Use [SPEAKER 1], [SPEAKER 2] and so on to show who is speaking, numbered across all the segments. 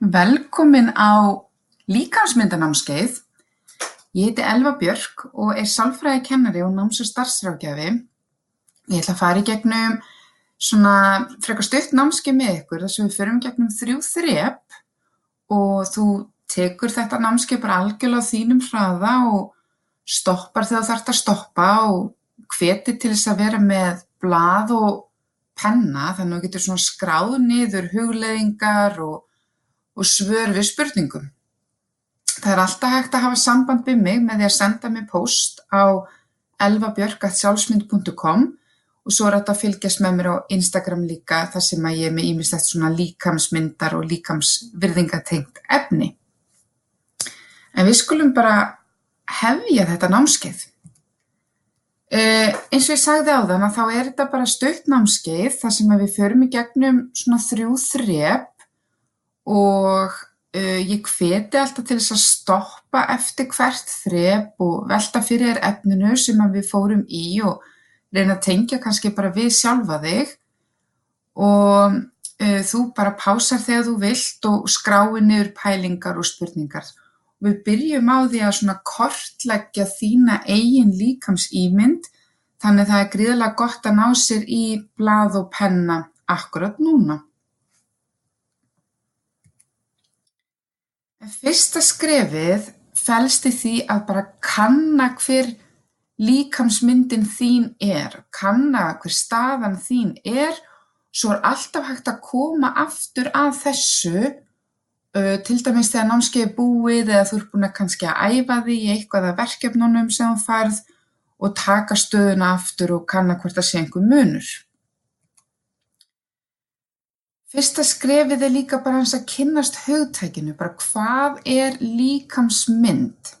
[SPEAKER 1] Velkomin á líkamsmyndanámskeið. Ég heiti Elva Björk og er sálfræðikennari og náms- og starfsráðgjafi. Ég ætla að fara í gegnum svona frekar stutt námskeið með ykkur þar sem við förum gegnum þrjú þrep og þú tekur þetta námskeið bara algjörlega á þínum hraða og stoppar þegar þú þarft að stoppa og hvetir til þess að vera með blað og penna þannig að þú getur svona skráð niður hugleiðingar og, og svör við spurningum. Það er alltaf hægt að hafa samband við mig með því að senda mig post á elvabjörk.sjálfsmynd.com og svo er þetta að fylgjast með mér á Instagram líka þar sem að ég er með ímislegt svona líkamsmyndar og líkamsvirðingatengt efni. En við skulum bara hefja þetta námskeið. Uh, eins og ég sagði á þann að þá er þetta bara stutt námskeið þar sem við förum í gegnum svona þrjú þrep og uh, ég hveti alltaf til þess að stoppa eftir hvert þrep og velta fyrir þér efninu sem við fórum í og reyna að tengja kannski bara við sjálfa þig og uh, þú bara pásar þegar þú vilt og skráir niður pælingar og spurningar. Við byrjum á því að svona kortleggja þína eigin líkamsímynd þannig það er gríðarlega gott að ná sér í blað og penna akkurat núna. Fyrsta skrefið felst í því að bara kanna hver líkamsmyndin þín er, kanna hver staðan þín er, svo er alltaf hægt að koma aftur að þessu Uh, til dæmis þegar námskeið er búið eða þú ert búin að kannski að æfa því eitthvað af verkefnunum sem þú færð og taka stöðuna aftur og kanna hvort það sé einhver munur. Fyrsta skrefið er líka bara hans að kynnast hugtækinu, bara hvað er líkamsmynd?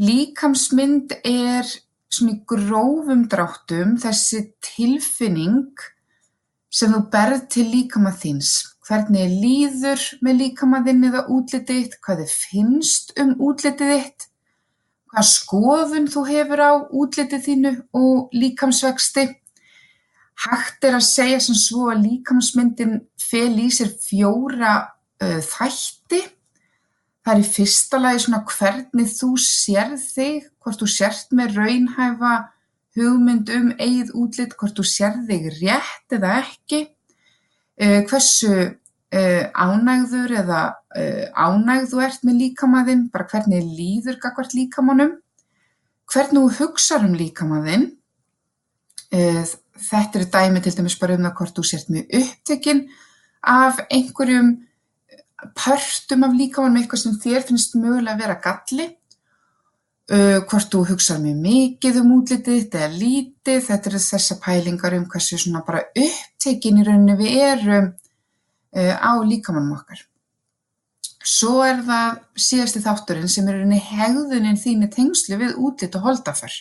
[SPEAKER 1] Líkamsmynd er svona í grófum dráttum þessi tilfinning sem þú berð til líkama þíns hvernig þér líður með líkama þinn eða útlitið þitt, hvað þér finnst um útlitið þitt, hvað skoðun þú hefur á útlitið þínu og líkamsvexti. Hægt er að segja sem svo að líkamsmyndin fel í sér fjóra uh, þætti. Það er í fyrsta lagi svona hvernig þú sérð þig, hvort þú sért með raunhæfa hugmynd um eigið útlit, hvort þú sérð þig rétt eða ekki. Uh, hversu uh, ánægður eða ánægð þú ert með líkamaðinn, bara hvernig líður gagvart líkamannum, hvernig þú hugsaður um líkamaðinn. Þetta eru dæmi til dæmis bara um það hvort þú sért mjög upptekinn af einhverjum pörtum af líkamannum, eitthvað sem þér finnst mögulega að vera galli. Uh, hvort þú hugsaður mjög mikið um útlitið þitt eða lítið, þetta eru þessa pælingar um hversu svona bara upptekinn í rauninni við erum uh, á líkamannum okkar. Svo er það síðasti þátturinn sem er rauninni hegðunin þínu tengslu við útlit og holdaför.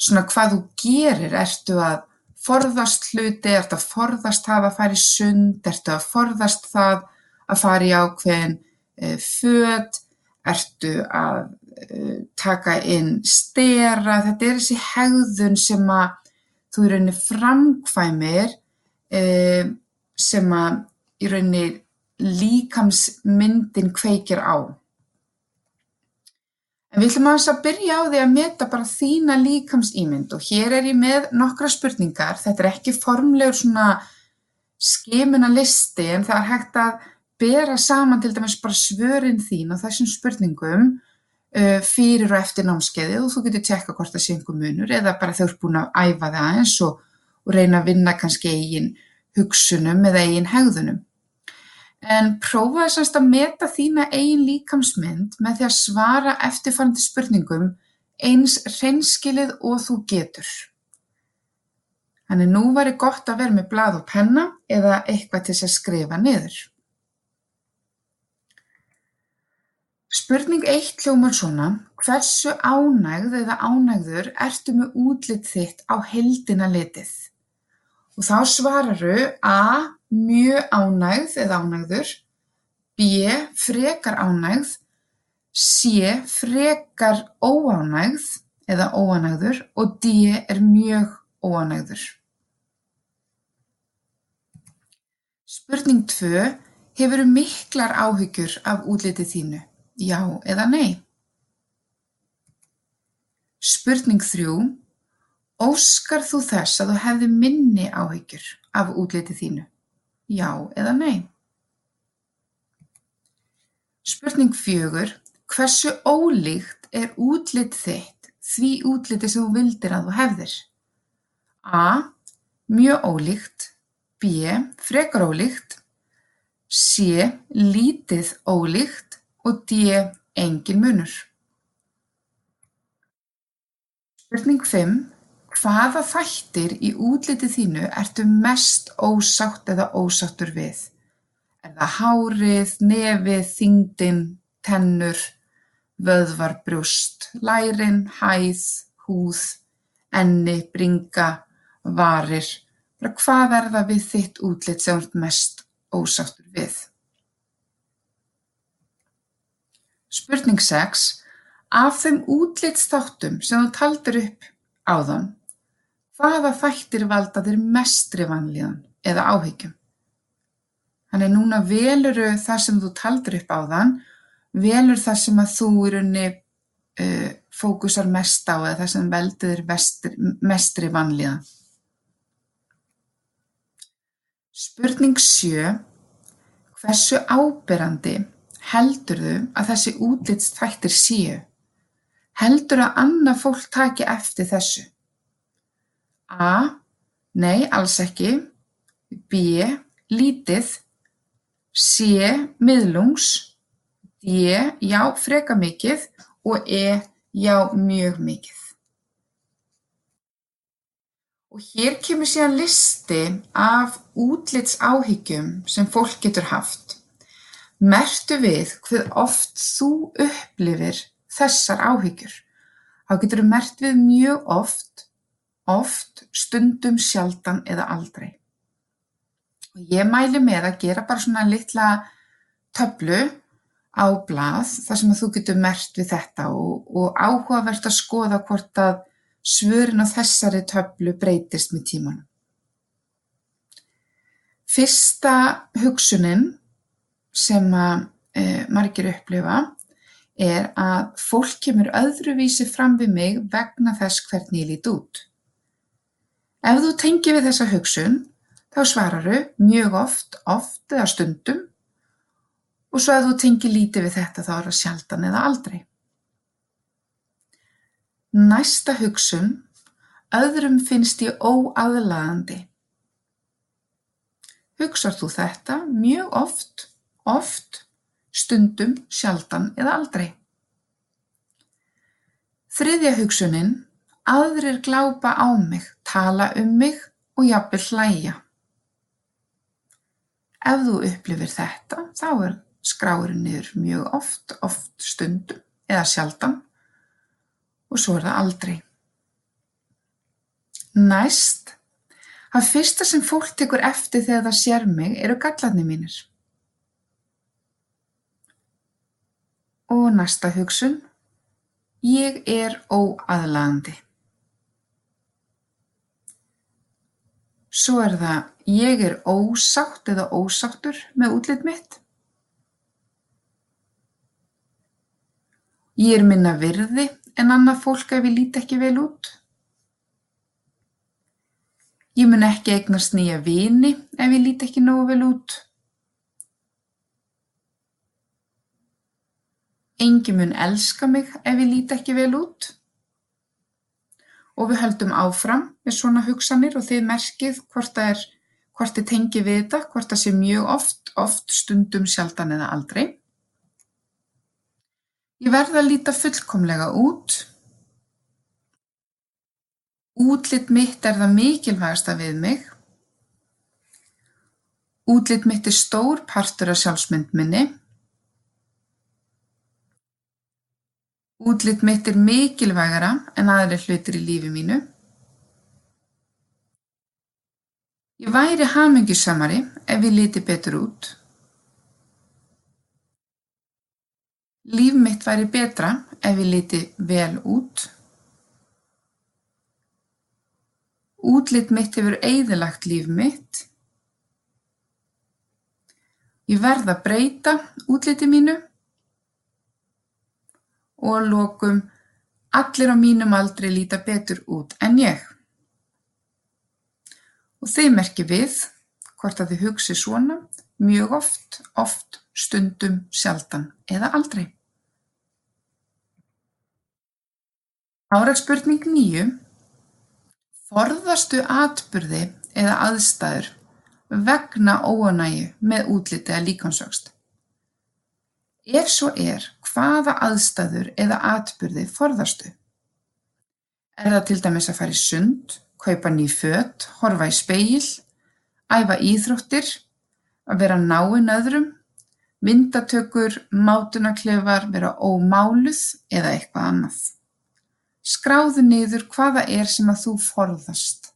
[SPEAKER 1] Svona hvað þú gerir, ertu að forðast hluti, ertu að forðast það að fara í sund, ertu að forðast það að fara í ákveðin uh, föt, ertu að uh, taka inn stera, þetta er þessi hegðun sem að þú í rauninni framkvæmir uh, sem að í rauninni líkamsmyndin kveikir á. En við ætlum aðeins að byrja á því að meta bara þína líkamsímynd og hér er ég með nokkra spurningar. Þetta er ekki formlegur svona skimuna listi en það er hægt að bera saman til dæmis bara svörin þín á þessum spurningum uh, fyrir og eftir námskeiði og þú getur tjekka hvort það sé einhver munur eða bara þau eru búin að æfa það eins og, og reyna að vinna kannski eigin hugsunum eða eigin hegðunum. En prófaðu semst að meta þína eigin líkamsmynd með því að svara eftirfarandi spurningum eins hreinskilið og þú getur. Þannig nú væri gott að vera með blað og penna eða eitthvað til að skrifa niður. Spurning eitt hljómar svona, hversu ánægð eða ánægður ertu með útlit þitt á heildina litið? Og þá svararu A mjög ánægð eða ánægður, b frekar ánægð, c frekar óánægð eða óánægður og d er mjög óánægður. Spurning tvö, Hefurðu miklar áhyggjur af útliti þínu, já eða nei? Spurning þrjú: Óskar þú þess að þú hefðir minni áhyggjur af útliti þínu, já eða nei? Spurning fjögur: Hversu ólíkt er útlit þitt því útliti sem þú vildir að þú hefðir? A. Mjög ólíkt B. Frekar ólíkt C. Lítið ólíkt og D. Enginn munur. Spurning fimm: Hvaða þættir í útliti þínu ertu mest ósátt eða ósáttur við? Er það hárið, nefið, þyngdin, tennur, vöðvar, brjóst, lærin, hæð, húð, enni, bringa, varir? Hvað er það við þitt útlit sem ert mest ósáttur við? Spurning sex: Af þeim útlitsþáttum sem þú taldir upp áðan, hvaða þættir valda þér mestri vanlíðan eða áhyggjum? Þannig núna velurðu það sem þú taldir upp áðan, velur það sem að þú í rauninni uh, fókusar mest á eða það sem veldur þér mestri, mestri vanlíðan. Spurning sjö: Hversu áberandi heldurðu að þessi útlitsþættir séu? Heldurðu að annað fólk taki eftir þessu? A. Nei, alls ekki. B. Lítið. C. Miðlungs. D. Já, frekar mikið og E. Já, mjög mikið. Og hér kemur síðan listi af útlitsáhyggjum sem fólk getur haft. Mertu við hver oft þú upplifir þessar áhyggjur. Þá getur þú mert við mjög oft, oft, stundum, sjaldan eða aldrei. Ég mæli með að gera bara svona litla töflu á blað þar sem þú getur mert við þetta og, og áhugavert að skoða hvort að svörin á þessari töflu breytist með tímanum. Fyrsta hugsunin sem að e, margir upplifa er að fólk kemur öðruvísi fram við mig vegna þess hvernig ég lít út. Ef þú tengir við þessa hugsun, þá svararu mjög oft, oft eða stundum og svo ef þú tengir lítið við þetta þá er það sjaldan eða aldrei. Næsta hugsun: Öðrum finnst ég óaðlaðandi. Hugsar þú þetta mjög oft, oft, stundum, sjaldan eða aldrei? Þriðja hugsunin: Aðrir glápa á mig, tala um mig og jafnvel hlæja. Ef þú upplifir þetta þá er skráirinn niður mjög oft, oft, stundum eða sjaldan og svo er það aldrei. Næst, það fyrsta sem fólk tekur eftir þegar það sér mig eru gallarnir mínir. Og næsta hugsun, ég er óaðlaðandi. Svo er það, ég er ósátt eða ósáttur með útlit mitt. Ég er minna virði en annað fólk ef ég lít ekki vel út. Ég mun ekki eignast nýja vini ef ég lít ekki nógu vel út. Engi mun elska mig ef ég lít ekki vel út. Og við höldum áfram með svona hugsanir og þið merkið hvort það er, hvort þið tengi við þetta, hvort það sé mjög oft, oft, stundum, sjaldan eða aldrei. Ég verð að líta fullkomlega út. Útlit mitt er það mikilvægasta við mig. Útlit mitt er stór partur af sjálfsmynd minni. Útlit mitt er mikilvægara en aðrir hlutir í lífi mínu. Ég væri hamingjusamari ef ég liti betur út. Líf mitt væri betra ef ég liti vel út. Útlit mitt hefur eyðilagt líf mitt. Ég verð að breyta útliti mínu og að lokum allir á mínum aldri líta betur út en ég. Og þið merki við hvort að þið hugsi svona mjög oft, oft, stundum, sjaldan eða aldrei. Áraksspurning níu Forðastu atburði eða aðstæður vegna óánægju með útlit eða líkamsvöxt? Ef svo er, hvaða aðstæður eða atburði forðastu? Er það til dæmis að fara í sund, kaupa ný föt, horfa í speil, æfa íþróttir, að vera náinn öðrum, myndatökur, mátunaklefar, vera ómáluð eða eitthvað annað. Skráðu niður hvað það er sem að þú forðast,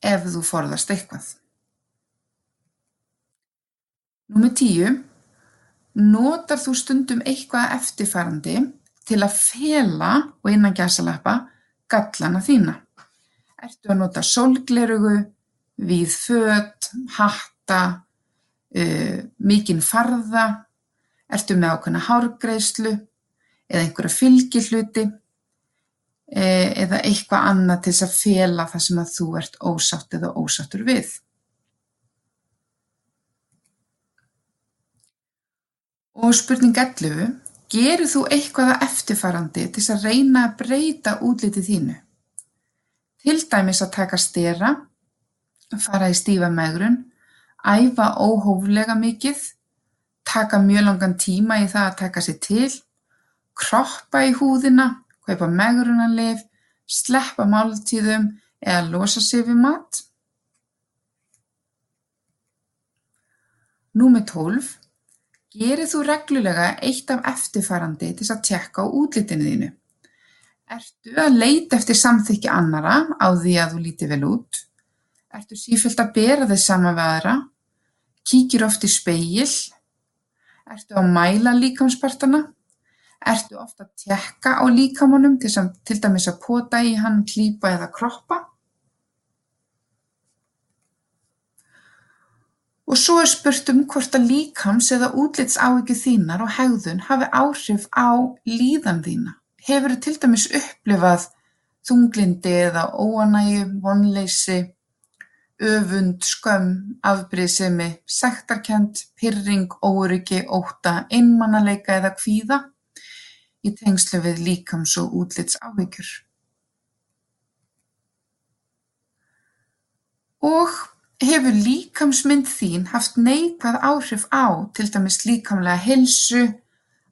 [SPEAKER 1] ef þú forðast eitthvað. Númer tíu. Notar þú stundum eitthvað eftirfarandi til að fela og innan gæsalappa gallana þína? Ertu að nota sólglerugu, víð föt, hatta, uh, mikinn farða? Ertu með ákveðna hárgreiðslu eða einhverja fylgihluti? eða eitthvað annað til þess að fela það sem að þú ert ósátt eða ósáttur við. Og spurning 11. Gerir þú eitthvað að eftirfarandi til að reyna að breyta útlitið þínu? Til dæmis að taka stera, fara í stífa megrun, æfa óhóflega mikið, taka mjög langan tíma í það að taka sér til, kroppa í húðina, kaupa megrunarlyf, sleppa máltíðum eða losa sig við mat. Númer 12. Gerir þú reglulega eitt af eftirfarandi til að tjekka á útlitinu þínu? Ertu að leita eftir samþykki annara á því að þú líti vel út? Ertu sífælt að bera þig saman við aðra? Kíkir oft í speil? Ertu að mæla líkamspartana? Ertu oft að tékka á líkamanum til dæmis að pota í hann, klípa eða kroppa? Og svo er spurt um hvort að líkams- eða útlitsáhyggjur þínar og hegðun hafi áhrif á líðan þína. Hefurðu til dæmis upplifað þunglindi eða óánægju, vonleysi, öfund, skömm, afbrýðisemi, sektarkennd, pirring, óöryggi, ótta, einmanaleika eða kvíða í tengslum við líkams- og útlitsáhyggjur. Og hefur líkamsmynd þín haft neikvæð áhrif á til dæmis líkamlega heilsu,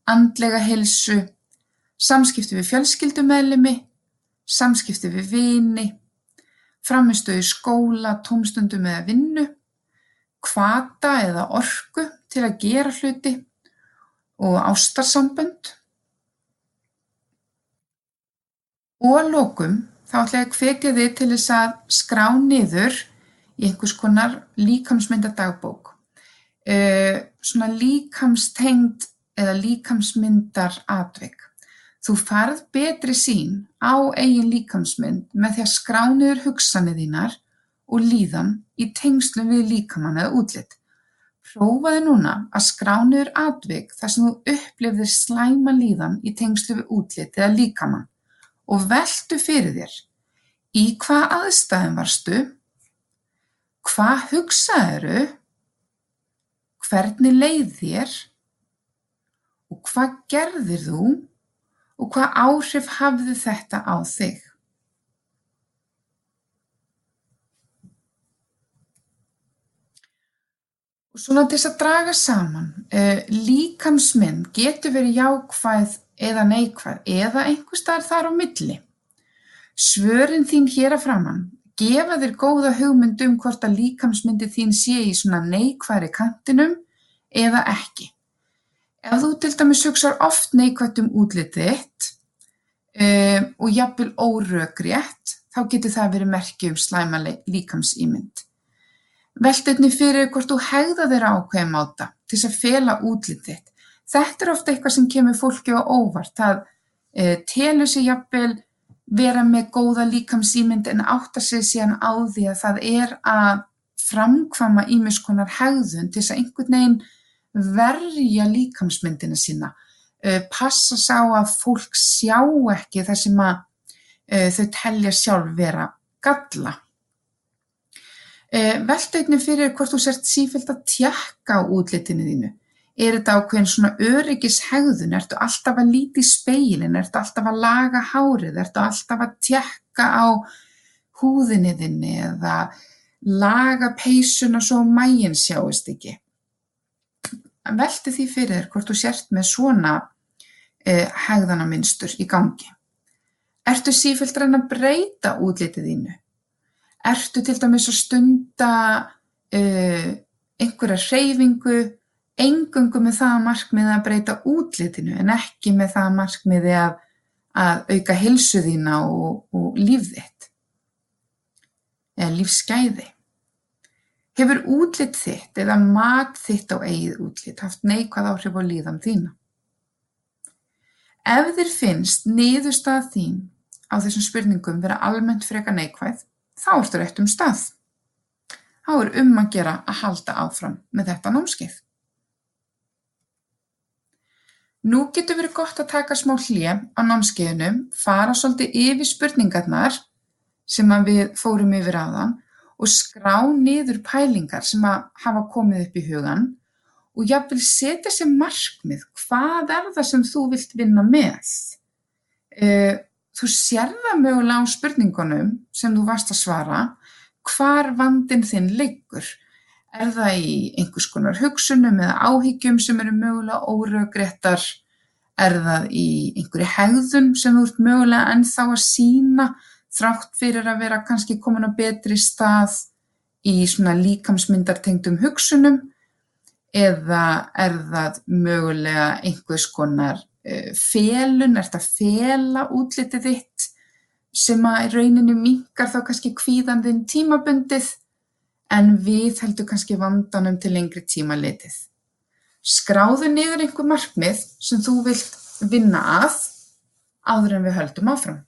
[SPEAKER 1] andlega heilsu, samskipti við fjölskyldumeðlimi, samskipti við vini, framistöðu skóla, tómstundum eða vinnu, hvata eða orku til að gera hluti og ástarsambönd. Og að lokum þá ætla ég að hvetja þig til þess að skrá niður í einhvers konar líkamsmyndadagbók. Uh, svona líkamstengd eða líkamsmyndar atvik. Þú farð betri sín á eigin líkamsmynd með því að skrá niður hugsanir þínar og líðan í tengslum við líkamann eða útlit. Prófaði núna að skrá niður atvik þar sem þú upplifðir slæma líðan í tengslu við útlit eða líkamann og veltu fyrir þér í hvað aðstæðum varstu, hvað hugsaðiru, hvernig leið þér og hvað gerðir þú og hvað áhrif hafði þetta á þig. Og svona til þess að draga saman, uh, líkamsmynd getur verið jákvæð eða neikvæð eða einhvers staðar þar á milli. Svörin þín hér að framann gefa þér góða hugmynd um hvort að líkamsmyndi þín sé í svona neikværi kantinum eða ekki. Ef þú til dæmis hugsar oft neikvægt um útlitið þitt um, og jafnvel órökrétt, þá getur það verið merki um slæma líkamsýmynd. Veltu einnig fyrir hvort þú hegða þér ákveðum á þetta til þess að fela útlitið þitt Þetta er ofta eitthvað sem kemur fólki á óvart. Það e, telur sig jafnvel vera með góða líkamsýmynd en áttar sig síðan á því að það er að framkvæma ýmiss konar hegðun til þess að einhvern veginn verja líkamsmyndina sína, uh, passa sá að fólk sjá ekki það sem að uh, þau telja sjálf vera galla. Veltu einnig fyrir hvort þú sért sífælt að tjekka útlitinu þínu. Er þetta ákveðin svona öryggishegðun? Ertu alltaf að líti í speilin? Ertu alltaf að laga hárið? Ertu alltaf að tjekka á húðinni þinni eða laga peysuna svo mægin sjáist ekki? Veltu því fyrir þér hvort þú sért með svona eh, hegðanamynstur í gangi. Ertu sífælt að reyna að breyta útlitið þínu? Ertu til dæmis að stunda uh, einhverja hreyfingu eingöngu með það markmiði að breyta útlitinu en ekki með það markmiði að, að auka hilsu þína og, og líf þitt eða lífsgæði. Hefur útlit þitt eða mat þitt á eigið útlit haft neikvæð áhrif á líðan þína? Ef þér finnst niðurstað þín á þessum spurningum vera almennt freka neikvæð, þá ertu rétt um stað. Þá er um að gera að halda áfram með þetta námskeið. Nú getur verið gott að taka smá hlé á námskeiðinu, fara svolítið yfir spurningarnar sem við fórum yfir áðan og skrá niður pælingar sem hafa komið upp í hugan og jafnvel setja sér markmið. Hvað er það sem þú vilt vinna með? Uh, þú sér það mögulega á spurningunum sem þú varst að svara, hvar vandin þinn liggur. Er það í einhvers konar hugsunum eða áhyggjum sem eru mögulega óröggréttar? Er það í einhverju hegðun sem þú ert mögulega ennþá að sína þrátt fyrir að vera kannski komin á betri stað í svona líkamsmyndartengdum hugsunum? Eða er það mögulega einhvers konar uh, felun, er þetta fela útlitið þitt sem að í rauninu minkar þá kannski kvíðandinn tímabundið en við heldur kannski vandanum til lengri tíma litið. Skráðu niður einhver markmið sem þú vilt vinna að áður en við höldum áfram.